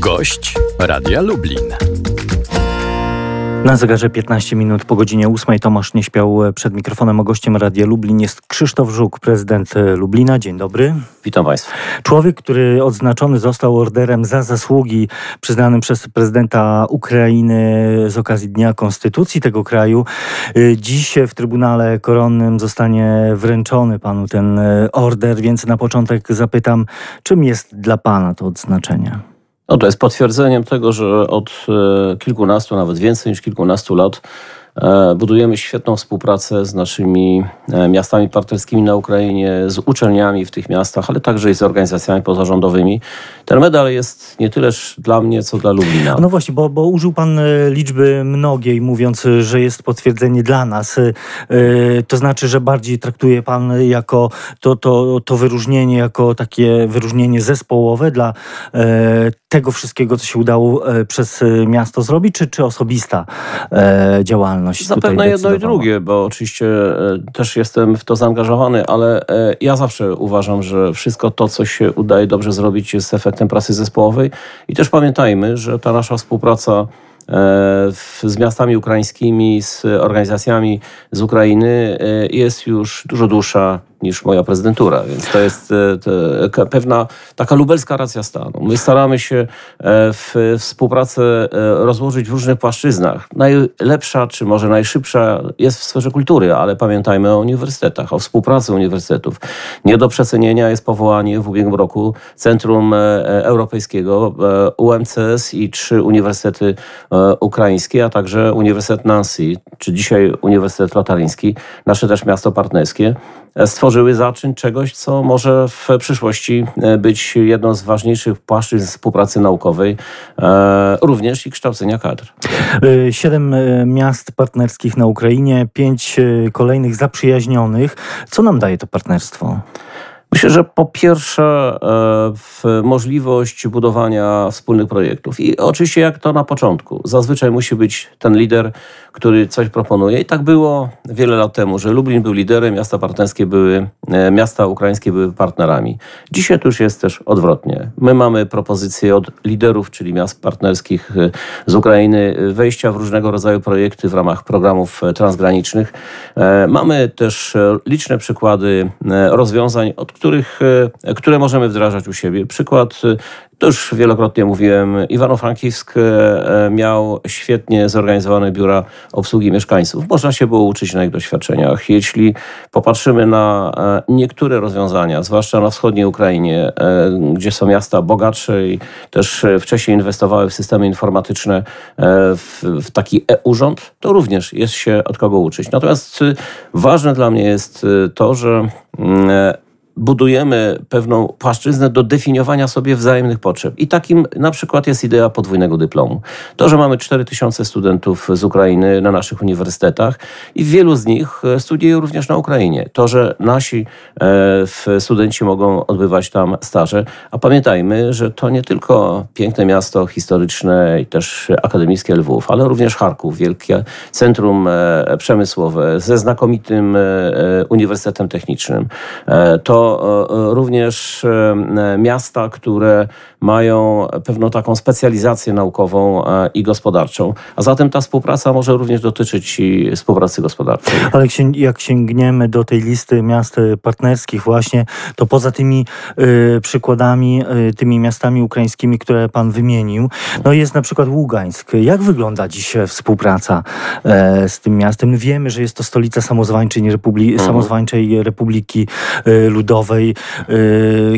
Gość Radia Lublin. Na zegarze 15 minut po godzinie 8 Tomasz nie śpiał przed mikrofonem, a gościem Radia Lublin jest Krzysztof Żuk, prezydent Lublina. Dzień dobry. Witam Państwa. Człowiek, który odznaczony został orderem za zasługi przyznanym przez prezydenta Ukrainy z okazji Dnia Konstytucji tego kraju. Dziś w Trybunale Koronnym zostanie wręczony panu ten order, więc na początek zapytam, czym jest dla pana to odznaczenie? No to jest potwierdzeniem tego, że od e, kilkunastu, nawet więcej niż kilkunastu lat E, budujemy świetną współpracę z naszymi e, miastami partnerskimi na Ukrainie, z uczelniami w tych miastach, ale także i z organizacjami pozarządowymi. Ten medal jest nie tyleż dla mnie, co dla Lublina. No właśnie, bo, bo użył Pan liczby mnogiej, mówiąc, że jest potwierdzenie dla nas. To znaczy, że bardziej traktuje Pan jako to, to, to wyróżnienie, jako takie wyróżnienie zespołowe dla tego wszystkiego, co się udało przez miasto zrobić, czy, czy osobista działalność? działalność Zapewne jedno i drugie, bo oczywiście e, też jestem w to zaangażowany, ale e, ja zawsze uważam, że wszystko to, co się udaje dobrze zrobić, jest efektem pracy zespołowej. I też pamiętajmy, że ta nasza współpraca e, z miastami ukraińskimi, z organizacjami z Ukrainy jest już dużo dłuższa niż moja prezydentura, więc to jest e, pewna taka lubelska racja stanu. My staramy się e, w współpracę e, rozłożyć w różnych płaszczyznach. Najlepsza, czy może najszybsza jest w sferze kultury, ale pamiętajmy o uniwersytetach, o współpracy uniwersytetów. Nie do przecenienia jest powołanie w ubiegłym roku Centrum Europejskiego UMCS i trzy uniwersytety ukraińskie, a także Uniwersytet Nancy, czy dzisiaj Uniwersytet Lotaryński, nasze też miasto partnerskie stworzyły zaczyn czegoś, co może w przyszłości e, być jedną z ważniejszych płaszczyzn współpracy naukowej, e, również i kształcenia kadr. E, siedem miast partnerskich na Ukrainie, pięć kolejnych zaprzyjaźnionych. Co nam daje to partnerstwo? Myślę, że po pierwsze możliwość budowania wspólnych projektów. I oczywiście jak to na początku. Zazwyczaj musi być ten lider, który coś proponuje. I tak było wiele lat temu, że Lublin był liderem, miasta partnerskie były, e, miasta ukraińskie były partnerami. Dzisiaj to już jest też odwrotnie. My mamy propozycje od liderów, czyli miast partnerskich e, z Ukrainy, wejścia w różnego rodzaju projekty w ramach programów e, transgranicznych. Mamy też liczne przykłady rozwiązań, od których, które możemy wdrażać u siebie. Przykład to już wielokrotnie mówiłem, Iwano-Frankiwsk e, miał świetnie zorganizowane biura obsługi mieszkańców. Można się było uczyć na ich doświadczeniach. Jeśli popatrzymy na e, niektóre rozwiązania, zwłaszcza na wschodniej Ukrainie, e, gdzie są miasta bogatsze i też wcześniej inwestowały w systemy informatyczne, w, w taki e-urząd, to również jest się od kogo uczyć. Natomiast ważne dla mnie jest to, że mm, budujemy pewną płaszczyznę do definiowania sobie wzajemnych potrzeb. I takim na przykład jest idea podwójnego dyplomu. To, że mamy 4000 studentów z Ukrainy na naszych uniwersytetach i wielu z nich e, studiuje również na Ukrainie. To, że nasi e, studenci mogą odbywać tam staże. A pamiętajmy, że to nie tylko piękne miasto historyczne i też akademickie Lwów, ale również Charków, wielkie centrum e, przemysłowe ze znakomitym Uniwersytetem Technicznym. To również miasta, które mają pewną taką specjalizację naukową e, i gospodarczą. A zatem ta współpraca może również dotyczyć i współpracy gospodarczej. Ale jak sięgniemy do tej listy miast partnerskich właśnie, to poza tymi przykładami, tymi miastami ukraińskimi, które pan wymienił, no jest na przykład Ługańsk. Jak wygląda dziś współpraca z tym miastem? Wiemy, że jest to stolica samozwańczej, Republi mhm. samozwańczej Republiki Ludowej.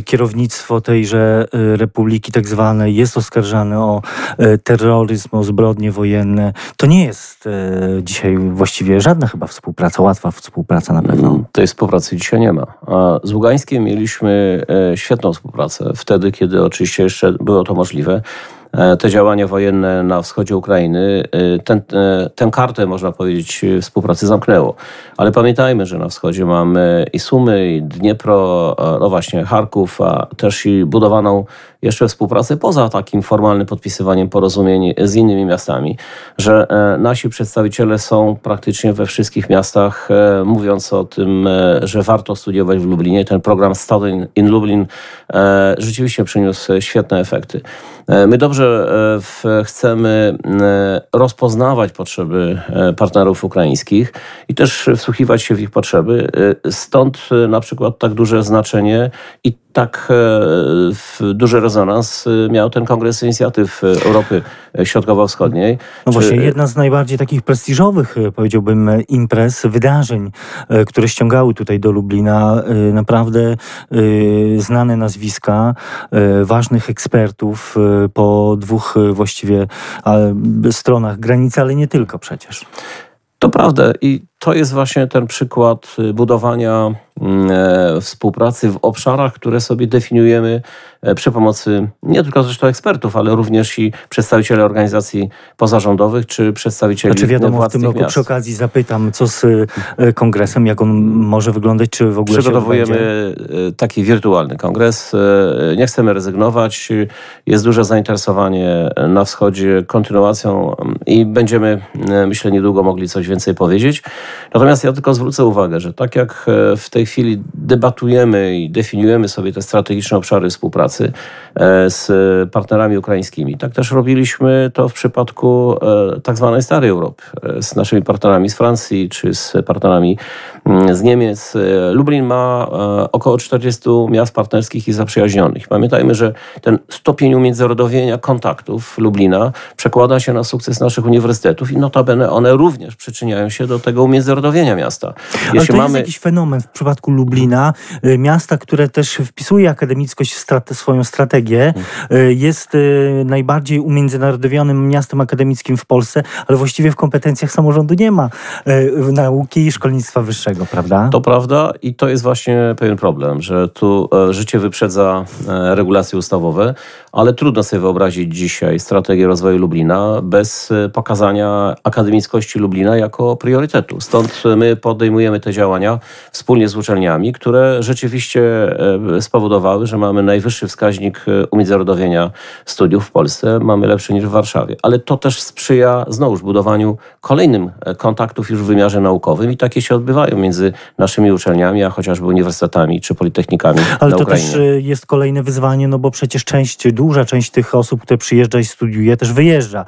Kierownictwo tejże Republiki republiki tak zwanej jest oskarżany o e, terroryzm, o zbrodnie wojenne. To nie jest dzisiaj właściwie żadna chyba współpraca, łatwa współpraca na pewno. Mm, tej współpracy dzisiaj nie ma. Z Ługańskiem mieliśmy e, świetną współpracę wtedy, kiedy oczywiście jeszcze było to możliwe. E, te działania wojenne na wschodzie Ukrainy, e, ten, e, tę kartę, można powiedzieć, współpracy zamknęło. Ale pamiętajmy, że na wschodzie mamy i Sumy, i Dniepro, no właśnie Charków, a też i budowaną jeszcze współpracę poza takim formalnym podpisywaniem porozumień z innymi miastami, że nasi przedstawiciele są praktycznie we wszystkich miastach, mówiąc o tym, że warto studiować w Lublinie. Ten program Study in Lublin rzeczywiście przyniósł świetne efekty. My dobrze chcemy rozpoznawać potrzeby partnerów ukraińskich i też wsłuchiwać się w ich potrzeby. Stąd na przykład tak duże znaczenie i tak e, duży rezonans e, miał ten Kongres Inicjatyw Europy Środkowo-Wschodniej. No właśnie, jedna z najbardziej takich prestiżowych, e, powiedziałbym, imprez, wydarzeń, które ściągały tutaj do Lublina naprawdę znane nazwiska, ważnych ekspertów po dwóch właściwie stronach granicy, ale nie tylko przecież. To prawda i to jest właśnie ten przykład budowania Mm, e, współpracy w obszarach, które sobie definiujemy e, przy pomocy nie tylko zresztą ekspertów, ale również i przedstawicieli organizacji pozarządowych czy przedstawicieli znaczy wiadomo, w tym roku miast. przy okazji zapytam, co z e, kongresem, jak on może wyglądać, czy w ogóle Przygotowujemy taki wirtualny kongres. Nie chcemy rezygnować. Jest duże zainteresowanie na wschodzie kontynuacją i będziemy, myślę, niedługo mogli coś więcej powiedzieć. Natomiast ja tylko zwrócę uwagę, że tak jak w tej chwili debatujemy i definiujemy sobie te strategiczne obszary współpracy e, z partnerami ukraińskimi. Tak też robiliśmy to w przypadku e, tak zwanej starej Europy, e, z naszymi partnerami z Francji czy z partnerami mm, z Niemiec. Lublin ma około 40 miast partnerskich i zaprzyjaźnionych. Pamiętajmy, że ten stopień umiędzynarodowienia kontaktów Lublina przekłada się na sukces naszych uniwersytetów i notabene one również przyczyniają się do tego umiędzynarodowienia miasta. Jeśli Ale to mamy... jest jakiś fenomen w przypadku Lublina, y, miasta, które też wpisuje akademickość w strate, swoją strategię, y, jest y, najbardziej umiędzynarodowionym miastem akademickim w Polsce, ale właściwie w kompetencjach samorządu nie ma nauki i szkolnictwa wyższego, prawda? To prawda i to jest właśnie pewien problem, że tu e, życie wyprzedza e, regulacje ustawowe, ale trudno sobie wyobrazić dzisiaj strategię rozwoju Lublina bez e, pokazania akademickości Lublina jako priorytetu. Stąd my podejmujemy te działania wspólnie z uczelniami, które rzeczywiście e, spowodowały, że mamy najwyższy wskaźnik e, umiędzynarodowienia studiów w Polsce, mamy lepszy niż w Warszawie. Ale to też sprzyja znowuż budowaniu kolejnym e, kontaktów już w wymiarze naukowym i takie się odbywają między naszymi uczelniami, a chociażby uniwersytetami czy politechnikami Ale to też jest kolejne wyzwanie, no bo przecież część, duża część tych osób, które przyjeżdża i studiuje, też wyjeżdża,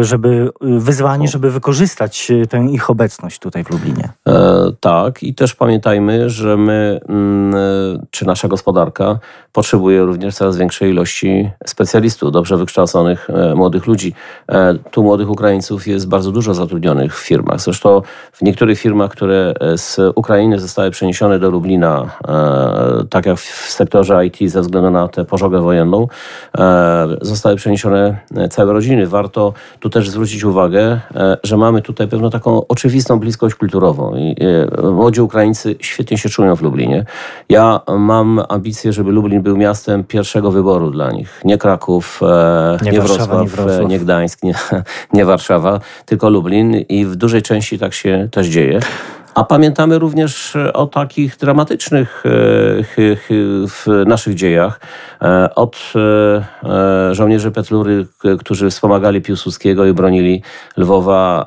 żeby wyzwanie, żeby wykorzystać tę ich obecność tutaj w Lublinie. E, tak i też pamiętajmy, że my, mm, czy nasza gospodarka potrzebuje również coraz większej ilości specjalistów, dobrze wykształconych e, młodych ludzi. E, tu młodych Ukraińców jest bardzo dużo zatrudnionych w firmach. Zresztą w niektórych firmach, które e, z Ukrainy zostały przeniesione do Lublina, tak jak w sektorze IT ze względu na tę pożogę wojenną, zostały przeniesione całe rodziny. Warto tu też zwrócić uwagę, że mamy tutaj pewną taką oczywistą bliskość kulturową. I młodzi Ukraińcy świetnie się czują w Lublinie. Ja mam ambicje, żeby Lublin był miastem pierwszego wyboru dla nich. Nie Kraków, e, nie, nie, Wrocław, Warszawa, nie, Wrocław. E, nie Gdańsk, nie, nie Warszawa, tylko Lublin i w dużej części tak się też dzieje. A pamiętamy również o takich dramatycznych e, w naszych dziejach. Od żołnierzy Petlury, którzy wspomagali Piłsudskiego i bronili Lwowa,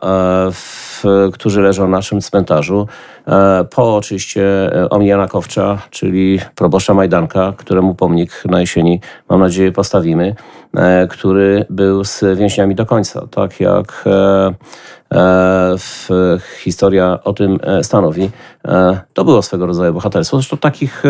którzy leżą na naszym cmentarzu. E, po oczywiście e, Omijana Kowcza, czyli proboszcza Majdanka, któremu pomnik na jesieni, mam nadzieję, postawimy, e, który był z więźniami do końca, tak jak historia o tym stanowi. To było swego rodzaju bohaterstwo. Zresztą takich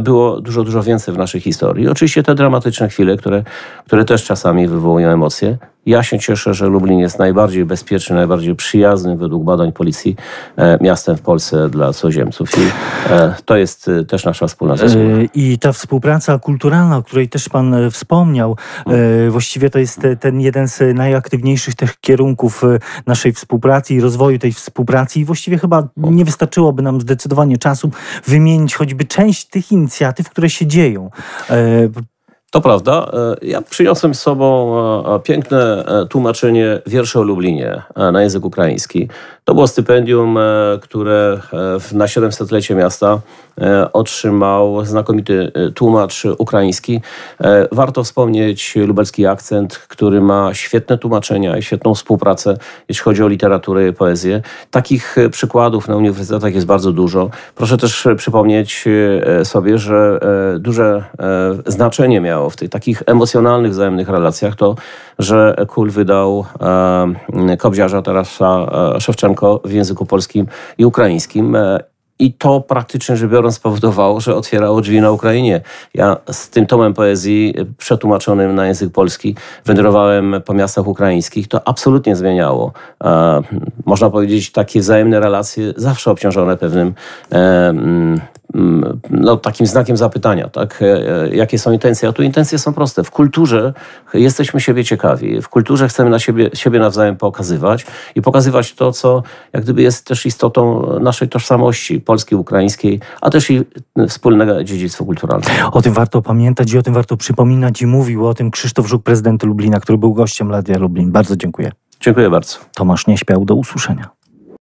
było dużo, dużo więcej w naszej historii. Oczywiście te dramatyczne chwile, które, które też czasami wywołują emocje, ja się cieszę, że Lublin jest najbardziej bezpieczny, najbardziej przyjazny według badań policji e, miastem w Polsce dla cudzoziemców. I e, to jest e, też nasza wspólna zasługa. I ta współpraca kulturalna, o której też Pan wspomniał, właściwie to jest ten jeden z najaktywniejszych tych kierunków naszej współpracy i rozwoju tej współpracy. I właściwie chyba nie wystarczyłoby nam zdecydowanie czasu wymienić choćby część tych inicjatyw, które się dzieją. To prawda. E, ja przyniosłem z sobą e, piękne e, tłumaczenie wierszy o Lublinie na język ukraiński. To było stypendium, które na 700-lecie miasta otrzymał znakomity tłumacz ukraiński. Warto wspomnieć lubelski akcent, który ma świetne tłumaczenia i świetną współpracę, jeśli chodzi o literaturę i poezję. Takich przykładów na uniwersytetach jest bardzo dużo. Proszę też przypomnieć sobie, że duże znaczenie miało w tych takich emocjonalnych, wzajemnych relacjach to, że Kul wydał e, Kobziarza e, Szewczenko w języku polskim i ukraińskim. E, i to praktycznie rzecz biorąc spowodowało, że otwierało drzwi na Ukrainie. Ja z tym tomem poezji przetłumaczonym na język polski wędrowałem po miastach ukraińskich. To absolutnie zmieniało. E, można powiedzieć, takie wzajemne relacje zawsze obciążone pewnym e, Mm, no, takim znakiem zapytania, tak? E, e, jakie są intencje? A tu intencje są proste. W kulturze jesteśmy siebie ciekawi. W kulturze chcemy na siebie, siebie nawzajem pokazywać i pokazywać to, co jak gdyby jest też istotą naszej tożsamości polskiej, ukraińskiej, a też i wspólnego dziedzictwa kulturalnego. O tym warto pamiętać i o tym warto przypominać i mówił o tym Krzysztof Żuk, prezydent Lublina, który był gościem Radia Lublin. Bardzo dziękuję. Dziękuję bardzo. Tomasz Nieśpiał, do usłyszenia.